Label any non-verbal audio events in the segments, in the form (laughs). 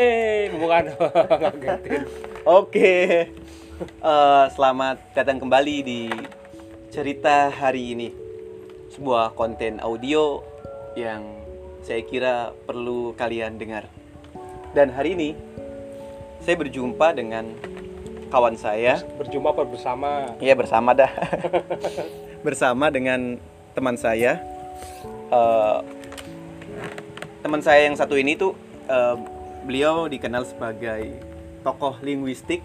Eh, bukan. (laughs) Oke, Eh, selamat datang kembali di cerita hari ini. Sebuah konten audio yang saya kira perlu kalian dengar. Dan hari ini saya berjumpa dengan kawan saya. Berjumpa apa bersama? Iya bersama dah. (laughs) bersama dengan teman saya. Eh, teman saya yang satu ini tuh eh, beliau dikenal sebagai tokoh linguistik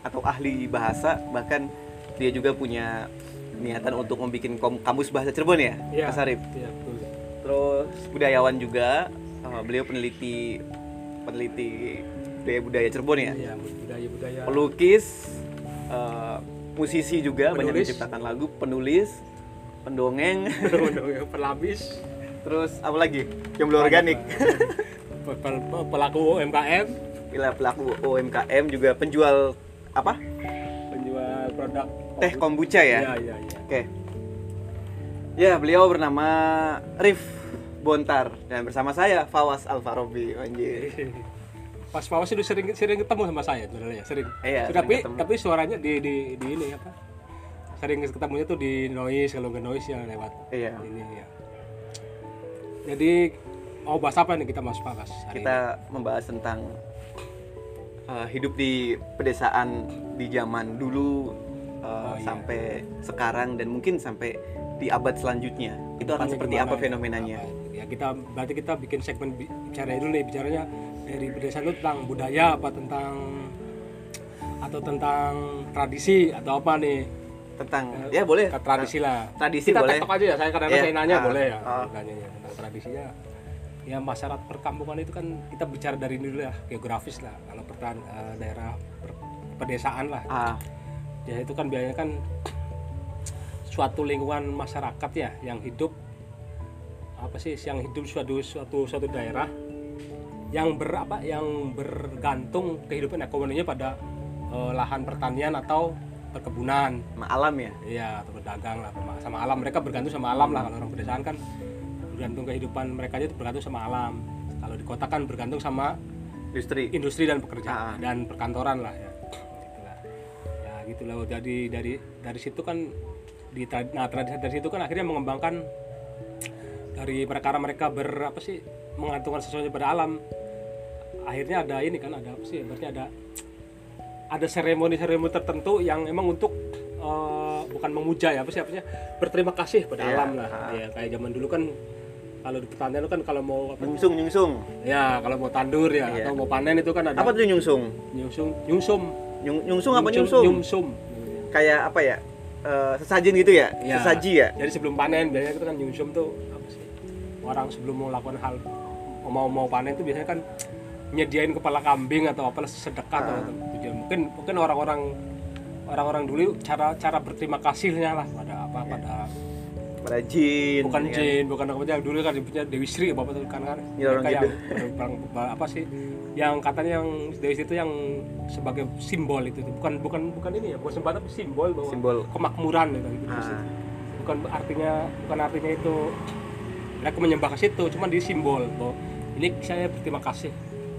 atau ahli bahasa bahkan dia juga punya niatan untuk membuat kamus bahasa Cirebon ya, Iya. Mas Arif. Betul. Terus budayawan juga, eh, beliau peneliti peneliti budaya budaya Cirebon ya, Iya, budaya-budaya. pelukis, eh, musisi juga banyak Penulis. menciptakan lagu, penulis, pendongeng, (laughs) yang pelabis, terus apa lagi? Jomblo organik, pelaku UMKM, Gila, pelaku UMKM juga penjual apa? penjual produk Teh kombucha ya. Iya, iya, iya. Oke. Ya, beliau bernama Rif Bontar dan bersama saya Fawas Alfarobi. Anjir. (laughs) Pas Fawas itu sering sering ketemu sama saya sebenarnya, sering. Iya, sering tapi ketemu. tapi suaranya di di di ini apa? Sering ketemunya tuh di noise kalau nggak noise ya lewat Iya. ini ya. Jadi mau bahas apa nih kita Mas hari Kita membahas tentang uh, hidup di pedesaan di zaman dulu uh, Oh, iya. sampai sekarang dan mungkin sampai di abad selanjutnya. Itu akan seperti gimana apa ya? fenomenanya? Apa? Ya kita berarti kita bikin segmen bi- bicara dulu nih bicaranya dari pedesaan itu tentang budaya apa tentang atau tentang tradisi atau apa nih Tentang ya boleh Ke tradisi lah Tradisi kita boleh. aja ya saya kadang Iya. saya nanya Ah, boleh ya ah. nanya ya tentang tradisinya ya masyarakat perkampungan itu kan kita bicara dari dulu ya geografis lah kalau pertan eh, daerah per- pedesaan lah. Ah, ya itu kan biasanya kan suatu lingkungan masyarakat ya yang hidup apa sih yang hidup suatu suatu suatu daerah yang ber apa yang bergantung kehidupan ekonominya pada eh, lahan pertanian atau perkebunan. Sama alam ya. iya atau berdagang lah sama alam. Mereka bergantung sama alam lah kalau orang pedesaan kan bergantung kehidupan mereka itu bergantung sama alam kalau di kota kan bergantung sama Industri. industri dan pekerjaan Ah. dan perkantoran lah ya Gitulah. ya gitulah jadi dari dari situ kan di nah tradisi dari situ kan akhirnya mengembangkan dari perkara mereka ber apa sih mengantungkan sesuatu pada alam akhirnya ada ini kan ada apa sih berarti ada ada seremoni-seremoni tertentu yang emang untuk eh, bukan memuja ya apa sih apa sih berterima kasih pada Iya, alam lah ah. ya kayak zaman dulu kan kalau di pertanian itu kan kalau mau apa Nyungsung, nyungsung. Ya, kalau mau tandur ya Iya. atau mau panen itu kan ada Apa tuh nyungsung? nyungsum, nyungsum, Nyung- nyungsung apa nyungsung? nyungsum. Kayak apa ya? Eh, sesajen gitu ya? Ya. Sesaji ya? Jadi sebelum panen biasanya itu kan nyungsum tuh apa sih? Orang sebelum mau lakukan hal mau mau panen tuh biasanya kan nyediain kepala kambing atau apa sedekah atau Ah. atau tujuan. Mungkin mungkin orang-orang orang-orang dulu cara cara berterima kasihnya lah pada Pada jin. bukan ya kan? jin bukan apa yang dulu kan disebutnya Dewi Sri apa tuh kan kan Ya, orang mereka yang gitu. ber- apa sih yang katanya yang Dewi Sri itu yang sebagai simbol itu bukan bukan bukan ini ya bukan sembah tapi simbol bahwa Simbol. kemakmuran gitu, gitu. Ah. bukan artinya bukan artinya itu mereka menyembah ke situ cuman di simbol bahwa ini saya berterima kasih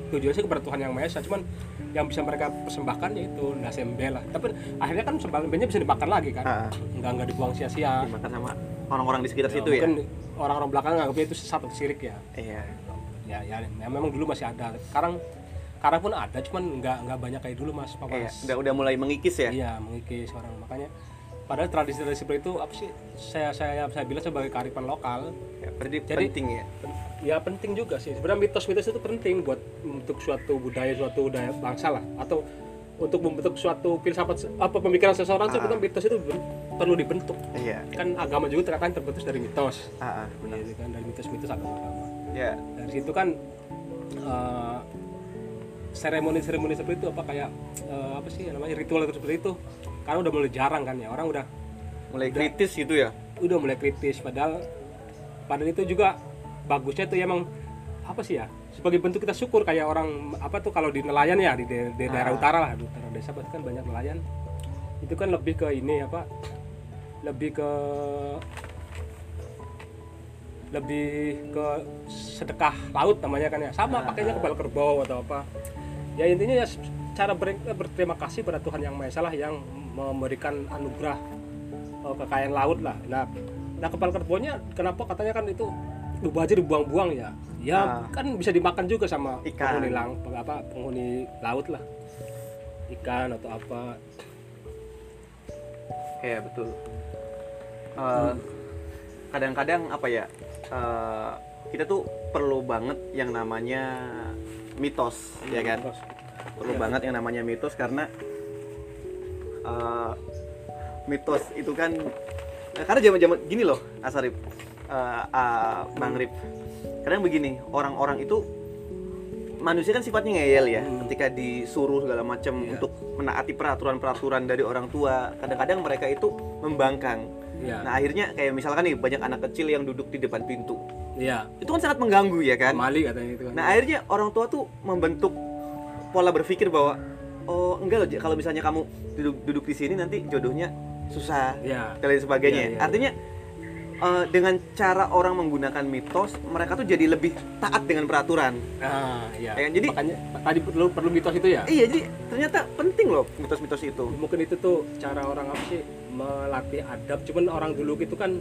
tujuannya sih kepada Tuhan yang Maha Esa cuman yang bisa mereka persembahkan yaitu nasembe lah tapi akhirnya kan sembahnya bisa dimakan lagi kan Ah. nggak nggak dibuang sia-sia Dimakan sama orang-orang di sekitar Ya, situ ya? mungkin orang-orang belakang nganggapnya itu sesat atau sirik ya. Iya. Ya, ya, ya memang dulu masih ada. Sekarang sekarang pun ada, cuman nggak nggak banyak kayak dulu mas, Papa. Iya, udah udah mulai mengikis ya? Iya, mengikis orang makanya. Padahal tradisi-tradisi seperti itu apa sih? Saya saya saya bilang sebagai kearifan lokal. Ya, berarti Jadi- penting ya. pen- Ya penting juga sih. Sebenarnya mitos-mitos itu penting buat untuk suatu budaya suatu budaya bangsa lah atau untuk membentuk suatu filsafat apa pemikiran seseorang Ah. sebenarnya mitos itu perlu dibentuk. Iya. Kan agama juga ternyata terbentuk dari mitos. Ah, benar. Iya, kan dari mitos-mitos agama-agama. Ya. dari situ kan eh, seremoni-seremoni seperti itu apa kayak eh, apa sih namanya ritual seperti itu karena udah mulai jarang kan ya orang udah Mulai kritis gitu ya. udah mulai kritis padahal padahal itu juga bagusnya tuh ya emang apa sih ya sebagai bentuk kita syukur kayak orang apa tuh kalau di nelayan ya di, da- di daerah Ah. utara lah di utara desa berarti kan banyak nelayan. Itu kan lebih ke ini apa lebih ke lebih ke sedekah laut namanya kan ya. Sama pakainya kepala kerbau atau apa. Ya intinya ya cara ber- berterima kasih pada Tuhan yang Maha Esa lah yang memberikan anugerah eh, kekayaan laut lah. Nah nah kepala kerbaunya kenapa? Katanya kan itu lupa aja dibuang-buang ya ya Ah. kan bisa dimakan juga sama Ikan. penghuni lang apa penghuni laut lah ikan atau apa Iya betul. Eh, Kadang-kadang apa ya? eh, kita tuh perlu banget yang namanya mitos, ya kan? Terus, Perlu Iya. banget yang namanya mitos karena eh, mitos itu kan karena zaman-zaman gini loh, Asarif, eh, ah, Bang Rip. Kadang begini, orang-orang itu manusia kan sifatnya ngeyel ya Hmm. ketika disuruh segala macam Iya. untuk menaati peraturan-peraturan dari orang tua. Kadang-kadang mereka itu membangkang. Ya nah akhirnya kayak misalkan nih banyak anak kecil yang duduk di depan pintu. Ya itu kan sangat mengganggu ya kan? Mali katanya itu kan. Nah akhirnya orang tua tuh membentuk pola berpikir bahwa oh enggak loh kalau misalnya kamu duduk duduk di sini nanti jodohnya susah ya dan lain sebagainya. Iya, iya, artinya eh, dengan cara orang menggunakan mitos mereka tuh jadi lebih taat dengan peraturan. Nah ya Ya kan, jadi- makanya tadi perlu perlu mitos itu ya? Iya jadi ternyata penting loh mitos-mitos itu. Mungkin itu tuh cara orang apa sih? Melatih adab. Cuman orang dulu gitu kan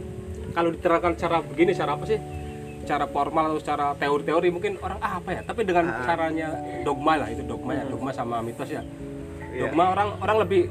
kalau diterangkan cara begini cara apa sih? Cara formal atau secara teori-teori mungkin orang ah apa ya? Tapi dengan Ah. caranya dogma lah itu dogma ya dogma sama mitos ya. Iya. dogma orang orang lebih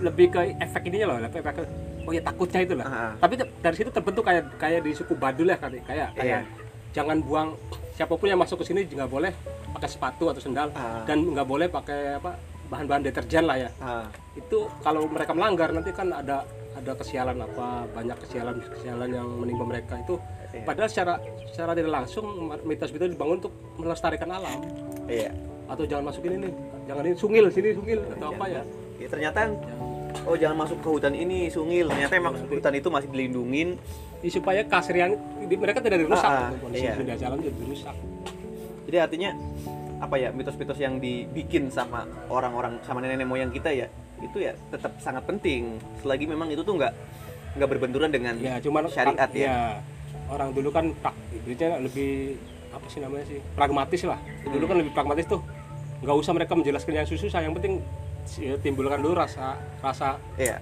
lebih ke efek ininya loh lebih efek ke oh ya takutnya itu lah Ah. tapi dari situ terbentuk kayak kayak di suku Badul ya kayak kayak kayak Iya. jangan buang siapa pun yang masuk ke sini nggak boleh pakai sepatu atau sendal Ah. dan nggak boleh pakai apa bahan-bahan deterjen lah ya Ah, itu kalau mereka melanggar nanti kan ada ada kesialan apa banyak kesialan kesialan yang menimpa mereka itu Iya. padahal secara secara tidak langsung mitos itu dibangun untuk melestarikan alam iya atau jangan masukin ini jangan ini sungil sini sungil atau apa ya Ya, ternyata Ya. Oh jangan masuk ke hutan ini sungil. Ternyata emang hutan itu masih dilindungin. Ya, supaya kasrian mereka tidak dirusak. Ah, ah, gitu. kondisi iya. budaya alam tidak dirusak. Jadi artinya apa ya mitos-mitos yang dibikin sama orang-orang sama nenek moyang kita ya itu ya tetap sangat penting. Selagi memang itu tuh nggak nggak berbenturan dengan ya cuman syariat ya. ya orang dulu kan prak, ibaratnya lebih apa sih namanya sih pragmatis lah. Dulu kan lebih pragmatis tuh. Nggak usah mereka menjelaskan yang susah yang penting ya, timbulkan dulu rasa rasa Iya.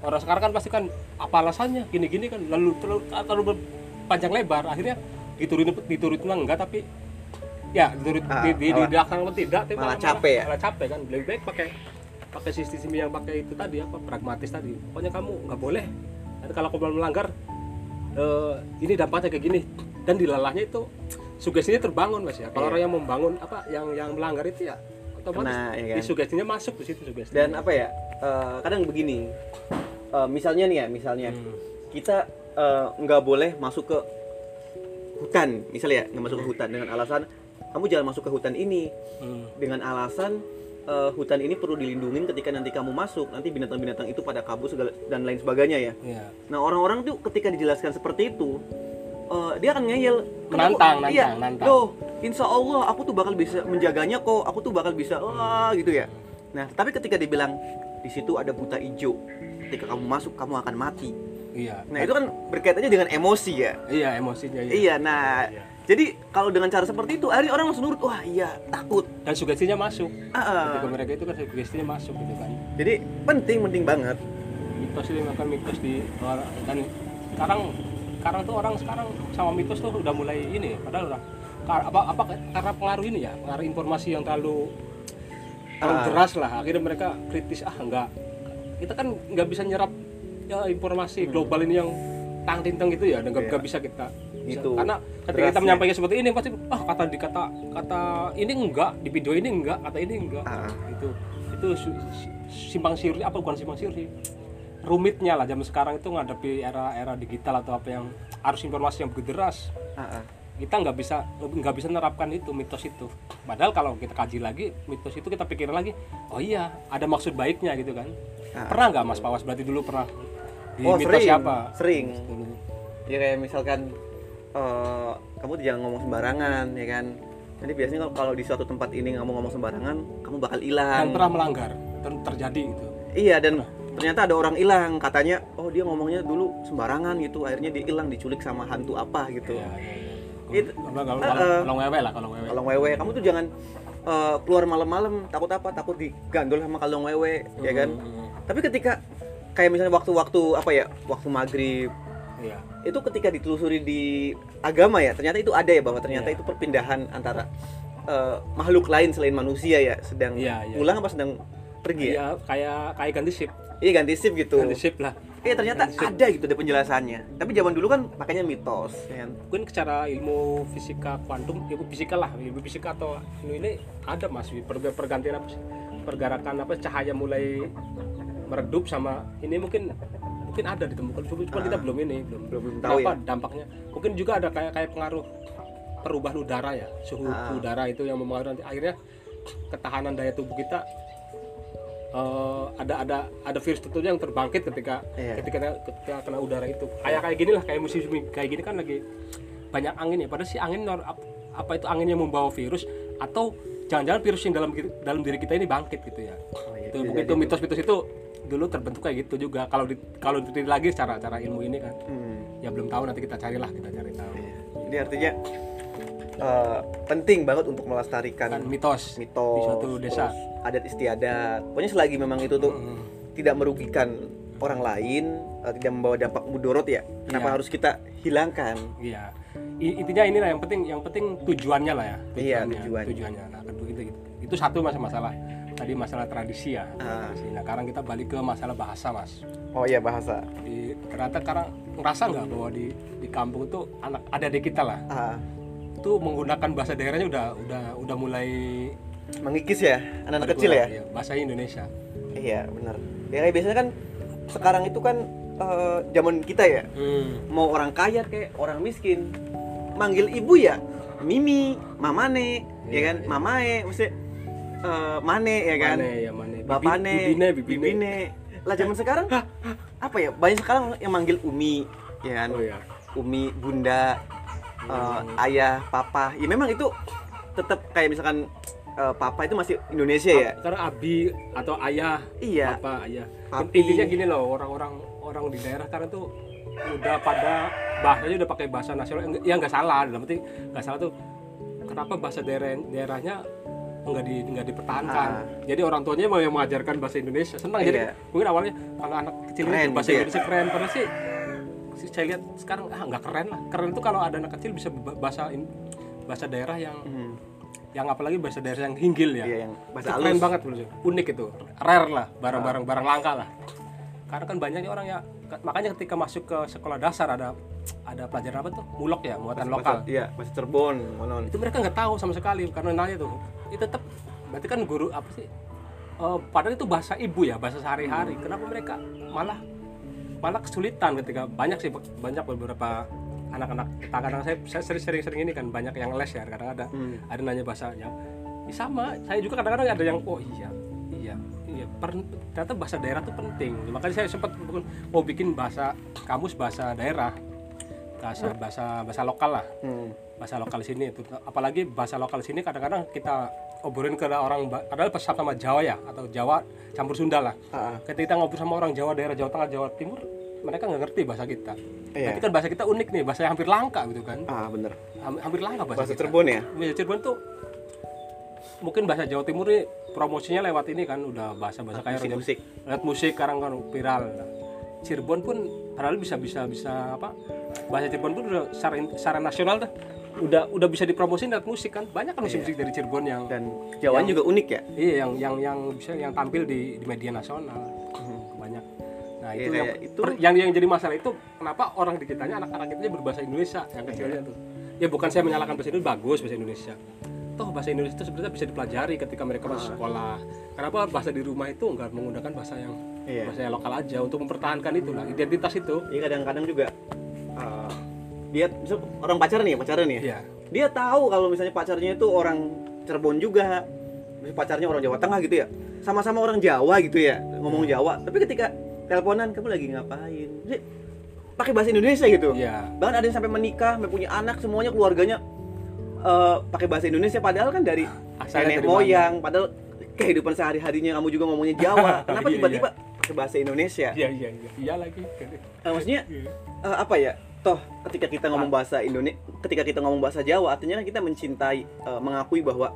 orang sekarang kan pasti kan apa alasannya? Gini-gini kan lalu terlalu, terlalu panjang lebar. Akhirnya diturutin diturutin enggak tapi ya diturutin Ah, di, di, malah- dilaksanakan atau tidak tapi malah capek ya? malah capek kan. Lebih baik pakai pakai sistem yang pakai itu tadi apa pragmatis tadi. Pokoknya kamu nggak boleh. Nanti kalau kamu melanggar eh, ini dampaknya kayak gini. Dan dilalahnya itu sugestinya terbangun mas ya. Kalau Iya. orang yang membangun apa yang yang melanggar itu ya otomatis Kena, ya kan? sugestinya masuk di situ sugesti dan apa ya eh, kadang begini eh, misalnya nih ya misalnya Hmm. kita eh, nggak boleh masuk ke hutan misalnya ya nggak masuk ke hutan dengan alasan kamu jangan masuk ke hutan ini Hmm. dengan alasan eh, hutan ini perlu dilindungi ketika nanti kamu masuk nanti binatang-binatang itu pada kabur segala dan lain sebagainya ya Iya. nah orang-orang tuh ketika dijelaskan seperti itu eh, dia akan ngeyel Menantang, Kenapa? iya, nantang, nantang. loh insya Allah aku tuh bakal bisa menjaganya kok aku tuh bakal bisa wah gitu ya nah tapi ketika dibilang di situ ada buta hijau ketika kamu masuk kamu akan mati Iya. nah itu kan berkaitannya dengan emosi ya Iya emosinya iya. iya nah Iya. jadi kalau dengan cara seperti itu akhirnya orang langsung nurut wah iya takut Dan sugestinya masuk. Ah. Ketika mereka itu kan sugestinya masuk gitu kan. jadi penting penting banget Mitos itu makan mitos di orang dan sekarang sekarang tuh orang sekarang sama mitos tuh udah mulai ini padahal udah apa apa karena pengaruh ini ya pengaruh informasi yang terlalu terlalu Ah. deras lah akhirnya mereka kritis ah enggak kita kan nggak bisa nyerap ya informasi global ini yang tang tinteng gitu ya dan nggak Iya. nggak bisa kita bisa. Itu karena ketika kita menyampaikan seperti ini pasti ah kata di kata kata ini enggak di video ini enggak kata ini enggak Ah. itu itu simpang siur apa bukan simpang siur sih rumitnya lah. Zaman sekarang itu ngadepi era era digital atau apa yang arus informasi yang begitu deras. Ah. kita nggak bisa nggak bisa nerapkan itu mitos itu. Padahal kalau kita kaji lagi mitos itu kita pikir lagi oh iya ada maksud baiknya gitu kan. Ah. pernah nggak mas Pawas? Berarti dulu pernah di Oh, mitos sering, siapa? Sering. ya kayak misalkan eh, kamu jangan ngomong sembarangan ya kan? Jadi biasanya kalau- kalau di suatu tempat ini kamu ngomong sembarangan kamu bakal dan hilang pernah melanggar dan terjadi itu. Iya dan ternyata ada orang hilang katanya oh dia ngomongnya dulu sembarangan gitu akhirnya dia hilang diculik sama hantu apa gitu. Itu- Kalau kalau kalau kalau wewe lah, kalau wewe. kalong wewe kamu tuh jangan eh, keluar malam-malam takut apa takut digandol sama kalong wewe ya kan Hmm, tapi ketika kayak misalnya waktu-waktu apa ya waktu maghrib Iya. itu ketika ditelusuri di agama ya ternyata itu ada ya bahwa ternyata Iya. itu perpindahan antara eh, makhluk lain selain manusia ya sedang Iya, iya. pulang apa sedang pergi ya Iya, kayak kayak ganti shift. Iya ganti shift gitu. Ganti shift lah. iya ternyata ada gitu ada penjelasannya. Tapi zaman dulu kan pakainya mitos ya kan? Mungkin secara ilmu fisika kuantum, ilmu fisika lah, ilmu fisika atau ilmu ini ada mas. Per- pergantian apa sih? Pergerakan apa cahaya mulai meredup sama ini mungkin mungkin ada ditemukan cuma cuma kita belum ini belum Belum- belum tahu Kenapa ya? dampaknya. Mungkin juga ada kayak kayak pengaruh perubahan udara ya suhu Ah. udara itu yang mempengaruhi nanti. Akhirnya ketahanan daya tubuh kita eh, ada ada ada virus tertentu yang terbangkit ketika Iya. ketika ketika kena udara itu. Kayak kayak gini lah kayak musim kayak gini kan lagi banyak angin ya. Padahal si angin apa itu angin yang membawa virus atau jangan-jangan virus yang dalam dalam diri kita ini bangkit gitu ya. Oh, iya, itu bisa mungkin jadi itu mitos-mitos itu dulu terbentuk kayak gitu juga. Kalau di, kalau diteliti lagi secara cara ilmu ini kan. Hmm, ya belum tahu nanti kita carilah kita cari tahu. Iya. jadi artinya eh, penting banget untuk melestarikan kan mitos, mitos di suatu desa adat istiadat pokoknya selagi memang itu tuh Hmm. tidak merugikan orang lain eh, tidak membawa dampak mudorot ya kenapa Iya. harus kita hilangkan Iya. I- Intinya inilah yang penting, yang penting tujuannya lah ya. Iya, Tujuannya. tujuannya. Nah, kedua itu, itu satu mas masalah. Tadi masalah tradisi ya. Ah. Tradisi. Nah, sekarang kita balik ke masalah bahasa mas. oh iya bahasa Di, ternyata sekarang ngerasa nggak bahwa di di kampung itu anak ada adik kita lah ah, itu menggunakan bahasa daerahnya udah udah udah mulai mengikis ya anak-anak kecil ya Iya, bahasa Indonesia. iya benar ya biasanya kan sekarang itu kan eh, zaman kita ya Hmm. mau orang kaya kayak orang miskin manggil ibu ya mimi mamane ya Iya, kan iya. mamae mesti eh, mane ya kan Mane ya mane. Bapane bibine, bibine. bibine. lah zaman sekarang apa ya banyak sekarang yang manggil umi ya kan Oh ya. umi bunda eh, ayah papa ya memang itu tetap kayak misalkan eh, papa itu masih Indonesia ya Karena abi atau ayah iya apa ayah Papi. intinya gini loh orang-orang orang di daerah sekarang tuh udah pada bahasanya udah pakai bahasa nasional ya nggak salah dalam arti nggak salah tuh kenapa bahasa daerah daerahnya nggak di nggak dipertahankan Ah. jadi orang tuanya mau yang mengajarkan bahasa Indonesia senang jadi Iya. mungkin awalnya kalau anak kecil Keren itu bahasa gitu ya. Indonesia keren padahal sih sih saya lihat sekarang ah nggak keren lah. Keren itu kalau ada anak kecil bisa ba- bahasa in- bahasa daerah yang Hmm, yang apalagi bahasa daerah yang hinggil ya. Iya yang bahasa itu halus. keren banget menurut unik itu. Rare lah barang-barang barang langka lah. Karena kan banyaknya orang ya makanya ketika masuk ke sekolah dasar ada ada pelajaran apa tuh? Mulok ya muatan lokal. Bahasa- iya bahasa Cirebon monon itu mereka nggak tahu sama sekali karena nanya tuh. Itu tetap berarti kan guru apa sih? Eh, padahal itu bahasa ibu ya bahasa sehari-hari. Kenapa mereka malah malah kesulitan ketika banyak sih banyak beberapa anak-anak. Kadang saya saya sering-sering ini kan banyak yang les ya kadang ada Hmm. ada nanya bahasanya. Ya sama saya juga kadang-kadang ada yang oh iya iya iya per- ternyata bahasa daerah tuh penting. Makanya saya sempat mau bikin bahasa kamus bahasa daerah bahasa bahasa bahasa lokal lah. Hmm. bahasa lokal sini itu. Apalagi bahasa lokal sini kadang-kadang kita obrolin ke orang padahal pas sama Jawa ya atau Jawa campur Sunda lah. Ah, ah. ketika kita ngobrol sama orang Jawa daerah Jawa Tengah Jawa Timur mereka nggak ngerti bahasa kita. Iya. Berarti kan bahasa kita unik nih bahasa yang hampir langka gitu kan. Ah bener. Ham- hampir langka bahasa, bahasa kita. Cirebon ya? Bahasa Cirebon tuh mungkin bahasa Jawa Timur ini promosinya lewat ini kan udah bahasa-bahasa kayak musik musik lewat musik sekarang kan viral. Cirebon pun padahal bisa bisa bisa apa bahasa Cirebon pun udah secara, secara nasional dah udah udah bisa dipromosin lewat musik kan. Banyak kan musik-musik dari Cirebon yang dan Jawa juga unik ya? Iya yang yang yang bisa yang tampil di, di media nasional. Banyak. Nah Iya, itu yang, itu- per- yang yang jadi masalah itu kenapa orang di kitanya anak-anak kita berbahasa Indonesia? Yang kecilnya tuh. Ya bukan saya menyalahkan bahasa Indonesia bagus bahasa Indonesia. Toh bahasa Indonesia itu sebenarnya bisa dipelajari ketika mereka masuk sekolah. Kenapa bahasa di rumah itu nggak menggunakan bahasa yang Iya. bahasa yang lokal aja untuk mempertahankan itu lah identitas itu. Iya kadang-kadang juga uh, dia misal orang pacaran nih pacaran nih ya. Iya. dia tahu kalau misalnya pacarnya itu orang Cirebon juga misalnya pacarnya orang Jawa Tengah gitu ya sama-sama orang Jawa gitu ya ngomong Jawa tapi ketika teleponan kamu lagi ngapain pakai bahasa Indonesia gitu Iya. bahkan ada yang sampai menikah sampai punya anak semuanya keluarganya uh, pakai bahasa Indonesia padahal kan dari Asalnya nenek moyang padahal kehidupan sehari-harinya kamu juga ngomongnya Jawa (laughs) kenapa Iya, tiba-tiba pakai bahasa Indonesia. iya iya iya iya lagi Eh, maksudnya Iya. eh, apa ya? Toh ketika kita ngomong bahasa Indonesia, ketika kita ngomong bahasa Jawa, artinya kan kita mencintai, eh, mengakui bahwa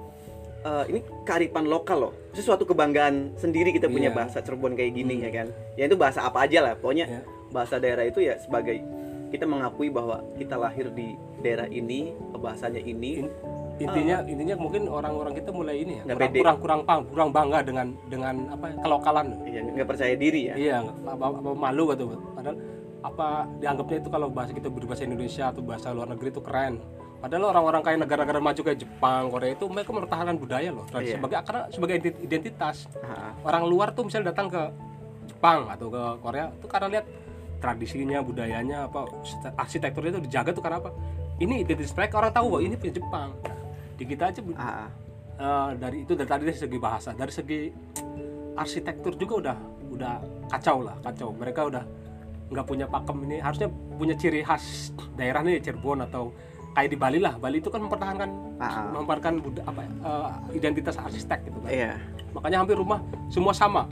eh, ini kearifan lokal loh. Sesuatu kebanggaan sendiri kita punya Iya. bahasa Cirebon kayak gini Hmm. ya kan. Ya itu bahasa apa aja lah, pokoknya Iya. bahasa daerah itu ya sebagai kita mengakui bahwa kita lahir di daerah ini, bahasanya ini. In- intinya intinya mungkin orang-orang kita mulai ini ya kurang pede. kurang kurang pang- kurang bangga dengan dengan apa kelokalan Ya, nggak percaya diri ya. iya malu gitu padahal apa dianggapnya itu kalau bahasa kita berbahasa Indonesia atau bahasa luar negeri itu keren. Padahal orang-orang kayak negara-negara maju kayak Jepang Korea itu mereka mempertahankan budaya loh tradisi Iya. sebagai karena sebagai ident- identitas. Ah, orang luar tuh misalnya datang ke Jepang atau ke Korea tuh karena lihat tradisinya budayanya apa arsitekturnya itu dijaga tuh karena apa? Ini identitas mereka orang tahu bahwa ini punya Jepang. Di kita aja eh, dari itu dari tadi dari segi bahasa dari segi arsitektur juga udah udah kacau lah kacau. Mereka udah nggak punya pakem ini harusnya punya ciri khas daerah nih Cirebon atau kayak di Bali lah Bali itu kan mempertahankan Ah, ah. mempertahankan buda- apa eh, identitas arsitek gitu kan Iya. makanya hampir rumah semua sama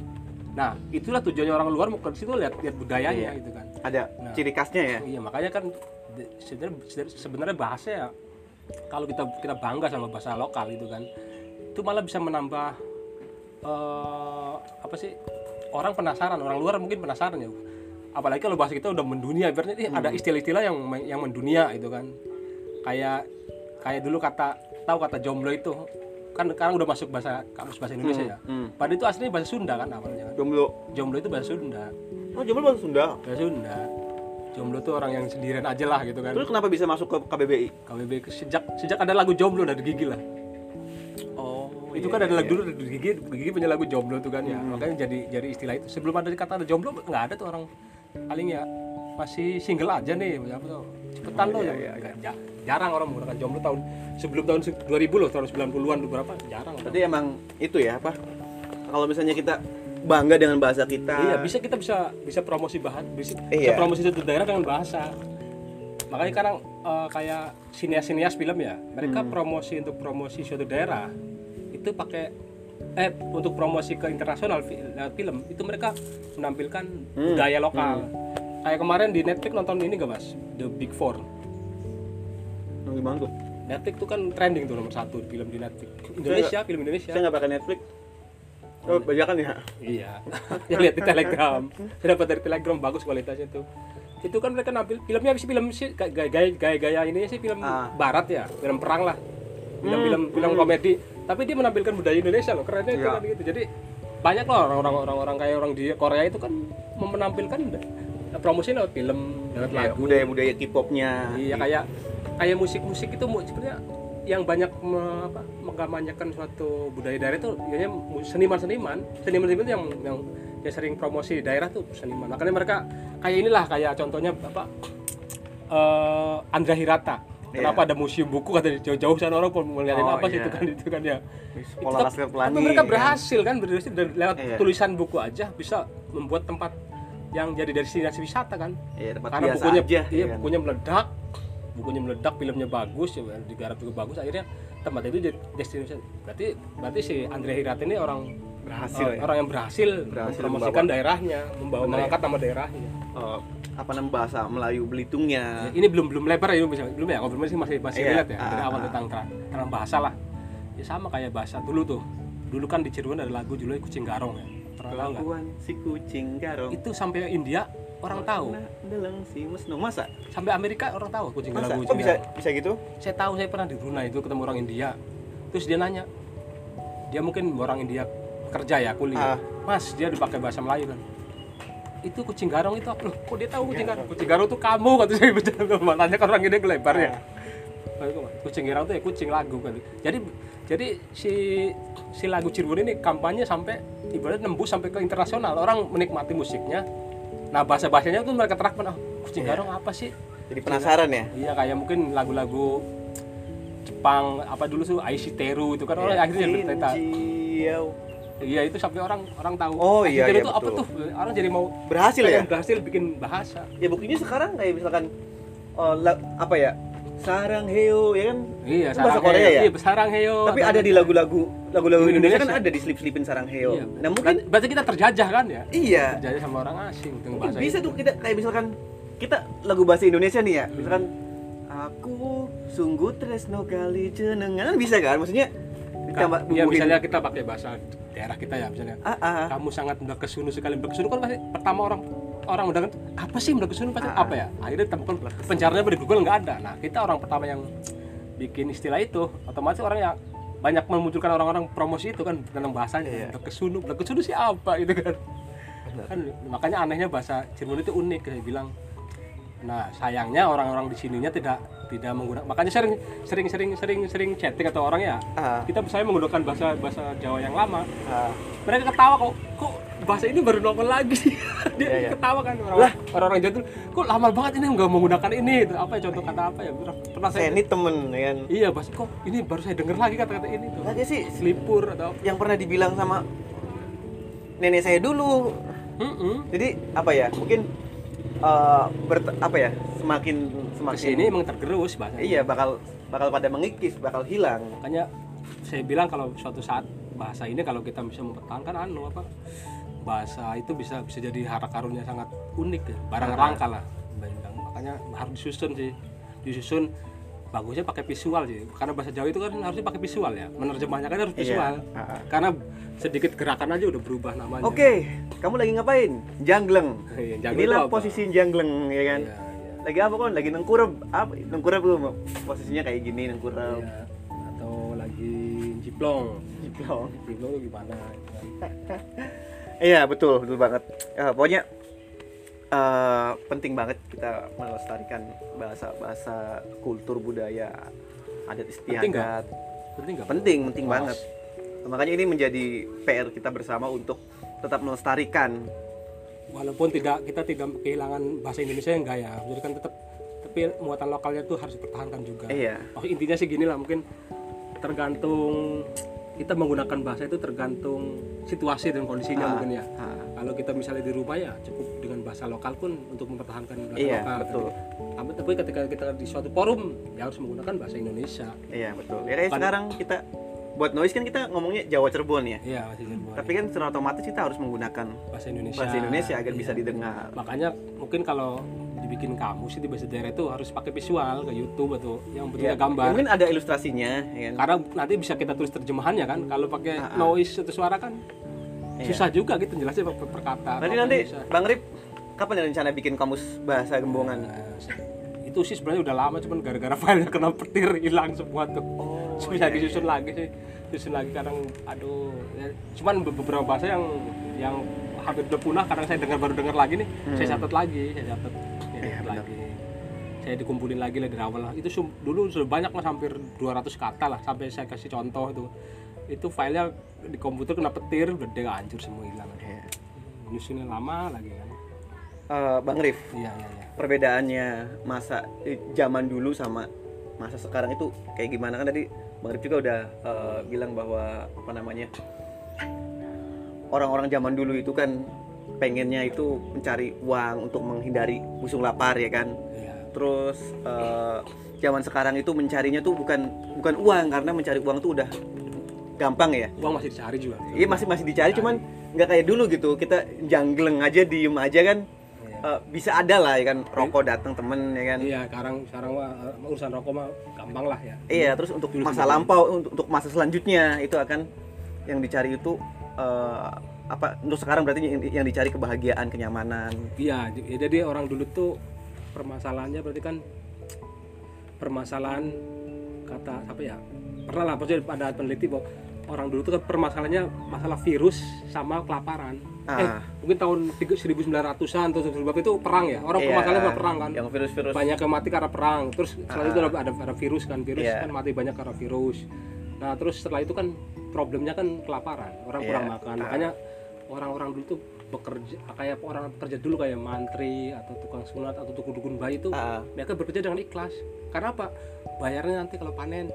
nah itulah tujuannya orang luar mau ke situ lihat lihat budayanya Iya. gitu kan Ada Nah. ciri khasnya ya. iya makanya kan sebenarnya sebenarnya bahasa ya kalau kita kita bangga sama bahasa lokal itu kan itu malah bisa menambah eh, apa sih orang penasaran orang luar mungkin penasaran ya apalagi kalau bahasa kita udah mendunia berarti ini ada istilah-istilah yang yang mendunia itu kan. Kayak kayak dulu kata tahu kata jomblo itu kan sekarang udah masuk bahasa kamus bahasa Indonesia ya. Hmm. padahal itu aslinya bahasa Sunda kan awalnya. Kan Jomblo. jomblo itu bahasa Sunda. Oh, jomblo bahasa Sunda. bahasa Sunda. Jomblo tuh orang yang sendirian aja lah gitu kan. Terus kenapa bisa masuk ke KBBI? KBB sejak sejak ada lagu jomblo dari Gigi lah. Oh, itu kan ada lagu dulu dari Gigi Gigi punya lagu jomblo tuh kan ya. Makanya jadi jadi istilah itu. Sebelum ada kata ada jomblo nggak ada tuh orang paling ya masih single aja nih apa tuh cepetan loh ya, Nggak- ja- jarang orang menggunakan jomblo tahun sebelum tahun se- 2000 loh tahun 90-an tuh berapa jarang Berarti emang itu ya apa? Kalau misalnya kita bangga dengan bahasa kita. iya bisa kita bisa bisa promosi bahan bisa, bisa Iya. promosi satu daerah dengan bahasa makanya sekarang eh, kayak sinias-sinias film ya mereka Hmm. promosi untuk promosi suatu daerah itu pakai eh untuk promosi ke internasional lewat film itu mereka menampilkan Hmm. budaya lokal kayak kemarin di Netflix nonton ini gak mas The Big Four Oh, gimana tuh? Netflix tuh kan trending tuh nomor satu film di Netflix Indonesia film Indonesia Saya nggak pakai Netflix. Oh, bajakan ya. Iya. (laughs) Yang lihat di Telegram. Saya dapat dari Telegram bagus kualitasnya tuh. Itu kan mereka nampil filmnya sih film sih gaya gaya gaya, ini sih film Ah. barat ya, film perang lah. Film-film film komedi. Tapi dia menampilkan budaya Indonesia loh, kerennya itu Iya. kan gitu. Jadi banyak loh orang-orang orang-orang kayak orang di Korea itu kan menampilkan promosi lewat film, lewat Kayak lagu. budaya-budaya K-popnya. Iya kayak kayak musik-musik itu sebenarnya yang banyak me, apa, mengkampanyekan suatu budaya daerah itu biasanya seniman-seniman, seniman-seniman yang yang yang sering promosi di daerah tuh seniman. Makanya mereka kayak inilah kayak contohnya apa eh Andra Hirata. Kenapa ada museum buku kata jauh-jauh sana orang pun melihatin Iya. Oh, apa sih iya. itu kan itu kan ya. Sekolah Itu- Laskar Pelangi. Tapi mereka kan? berhasil kan berhasil dari lewat Iya. tulisan buku aja bisa membuat tempat yang jadi destinasi wisata kan Iya, tempat karena biasa bukunya aja. iya, ya kan? bukunya meledak bukunya meledak filmnya bagus ya digarap juga bagus akhirnya tempat itu jadi destinasi berarti berarti si Andre Hirata ini orang Berhasil eh, ya? orang yang berhasil, Berhasil mempromosikan daerahnya membawa Bener ya? mengangkat nama daerahnya Eh, apa namanya bahasa Melayu Belitungnya. ini belum belum lebar ya ini bisa- belum ya ngobrol masih masih masih Iya, relate ya ah, dari awal ah. tentang tentang bahasa lah ya sama kayak bahasa dulu tuh dulu kan di Cirebon ada lagu judulnya kucing garong ya pernah tahu si kucing garong. itu sampai India orang tahu dalang si mesno masa? sampai Amerika orang tahu kucing Masa? garong bisa garong. bisa gitu? saya tahu saya pernah di Brunei itu ketemu orang India terus dia nanya dia mungkin orang India kerja ya kuliah Ah. mas dia dipakai bahasa Melayu kan itu kucing garong itu. Apa loh kok dia tahu kucing garong? Kucing garong itu kamu kata saya. Bercanda matanya kan orang ini ngelebar ya. Kucing garong itu ya kucing lagu kan jadi jadi si si lagu Cirebon ini kampanye sampai ibarat nembus sampai ke internasional. Orang menikmati musiknya. Nah bahasa bahasanya tuh mereka terapkan oh kucing Iya. garong apa sih? Jadi penasaran ya? Iya kayak mungkin lagu-lagu Jepang apa dulu tuh Aishi Teru itu kan. Orang akhirnya. Shinjiao. Iya itu sampai orang orang tahu. Oh, iya, iya, itu apa betul. tuh? Orang jadi mau Berhasil ya? berhasil bikin bahasa. Ya buktinya sekarang kayak misalkan eh, la- apa ya? sarang heo ya kan Iya, Itu bahasa Korea ya? Iya, sarang heo. tapi ada di lagu-lagu lagu-lagu Indonesia, Indonesia. kan ada di slip-slipin sarang heo Iya. nah mungkin Berarti- kita terjajah kan ya? iya Terjajah sama orang asing dengan bahasa bisa itu. tuh kita kayak misalkan kita lagu bahasa Indonesia nih ya misalkan aku sungguh tresno kali jenengan kan bisa kan maksudnya Iya, bumbuin- misalnya kita pakai bahasa daerah kita ya, misalnya. ah, ah, Kamu sangat mendakesunu sekali. Mendakesunu kan pasti pertama orang orang mendengar apa sih mendakesunu pasti Ah. apa ya? Akhirnya temukan pencaranya di Google nggak ada. Nah, kita orang pertama yang bikin istilah itu, otomatis orang yang banyak memunculkan orang-orang promosi itu kan tentang bahasanya. Iya. Mendakesunu, mendakesunu sih apa gitu kan? kan makanya anehnya bahasa Cirebon itu unik saya bilang nah sayangnya orang-orang di sininya tidak tidak menggunakan makanya sering sering sering sering sering chatting atau orang ya ah, kita saya menggunakan bahasa bahasa Jawa yang lama. Ah. mereka ketawa kok kok bahasa ini baru nongol lagi sih? (laughs) Dia Iya, iya. ketawa kan orang orang jatuh kok lama banget ini nggak menggunakan ini? Apa ya contoh kata apa ya? Pernah, pernah saya ini temen ya kan? Iya bahasa kok ini baru saya dengar lagi kata-kata ini tuh. Aja sih. Selipur atau yang pernah dibilang sama nenek saya dulu. Mm-mm. jadi apa ya mungkin eh, bert- apa ya semakin semakin ke sini emang tergerus bahasa iya bakal bakal pada mengikis bakal hilang. Makanya saya bilang kalau suatu saat bahasa ini kalau kita bisa mempertahankan anu apa bahasa itu bisa bisa jadi harta karunnya sangat unik ya. Barang langka lah makanya harus disusun sih. Disusun bagusnya pakai visual sih. Karena bahasa Jawa itu kan harusnya pakai visual ya. Menerjemahnya kan harus Iya. visual. Ah. karena sedikit gerakan aja udah berubah namanya. Oke kamu lagi ngapain? Jangleng. (laughs) Iya, inilah posisi jangleng ya kan? Iya, iya. lagi apa kon? Lagi nengkurep. Apa? Nengkurep tuh posisinya kayak gini nengkurep. Iya. atau lagi jiplong. Jiplong. jiplong gimana? (laughs) Iya betul betul banget. Eh, pokoknya eh, penting banget kita melestarikan bahasa bahasa kultur budaya adat istiadat. Penting nggak? Penting penting Mas. banget. Makanya ini menjadi PR kita bersama untuk tetap melestarikan. Walaupun tidak kita tidak kehilangan bahasa Indonesia yang enggak ya jadi kan tetap tapi muatan lokalnya tuh harus dipertahankan juga. Iya. Oh, intinya sih gini lah mungkin tergantung kita menggunakan bahasa itu tergantung situasi dan kondisinya Ah, mungkin ya ah. kalau kita misalnya di rumah ya cukup dengan bahasa lokal pun untuk mempertahankan bahasa Iya, lokal betul. tapi, tapi ketika kita di suatu forum ya harus menggunakan bahasa Indonesia iya betul ya kayak Bukan- sekarang kita buat noise kan kita ngomongnya Jawa Cirebon ya iya masih Cirebon. tapi kan secara otomatis kita harus menggunakan bahasa Indonesia bahasa Indonesia agar Iya. bisa didengar makanya mungkin kalau dibikin kamus itu bahasa daerah itu harus pakai visual ke YouTube atau yang bentuknya Ya, gambar. Mungkin ada ilustrasinya ya kan? Karena nanti bisa kita tulis terjemahannya kan. Kalau pakai Ah, ah. noise atau suara kan Iya. susah juga gitu jelasnya per, per- perkata nanti nanti bisa. Bang Rip kapan ada rencana bikin kamus bahasa Gembongan? Nah, itu sih sebenarnya udah lama cuman gara-gara (laughs) filenya kena petir hilang semua tuh. Oh (laughs) bisa disusun lagi sih susun lagi kadang aduh ya, cuman be- beberapa bahasa yang yang hampir udah punah kadang saya dengar baru dengar lagi nih saya catat lagi saya catat saya dikumpulin lagi lah dari awal lah. Itu dulu sudah banyak mas hampir 200 kata lah sampai saya kasih contoh itu. Itu filenya di komputer kena petir dia hancur semua hilang. Iya. nyusunnya lama lagi kan. Eh, Bang Rif iya iya iya. perbedaannya masa eh, zaman dulu sama masa sekarang itu kayak gimana? Kan tadi Bang Rif juga udah eh, bilang bahwa apa namanya orang-orang zaman dulu itu kan pengennya itu mencari uang untuk menghindari busung lapar ya kan terus eh, zaman sekarang itu mencarinya tuh bukan bukan uang karena mencari uang tuh udah gampang ya. Uang masih dicari juga. Iya masih masih dicari cuman nggak kayak dulu gitu. Kita jangleng aja diem aja kan Iya. Eh, bisa ada lah ya kan rokok datang temen ya kan. Iya, sekarang sekarang mah eh, urusan rokok mah gampang lah ya. iya terus untuk Dulu masa lampau untuk, untuk masa selanjutnya itu akan yang dicari itu eh, apa untuk sekarang berarti yang, yang dicari kebahagiaan kenyamanan. Iya, ya jadi orang dulu tuh permasalahannya berarti kan permasalahan kata apa ya? Pernah lah, maksudnya ada peneliti bahwa orang dulu tuh kan permasalahannya masalah virus sama kelaparan. Eh, Ah. mungkin tahun tiga- 1900-an atau 1900 itu perang ya. Orang Iya, permasalahannya perang kan. yang virus-virus banyak yang mati karena perang terus setelah itu ada, ada virus kan virus Iya. kan mati banyak karena virus nah terus setelah itu kan problemnya kan kelaparan orang Iya. kurang makan Ah. makanya orang-orang dulu tuh bekerja kayak orang kerja dulu kayak mantri atau tukang sunat atau tukang dukun bayi itu Ah. mereka bekerja dengan ikhlas. Karena apa? Bayarnya nanti kalau panen.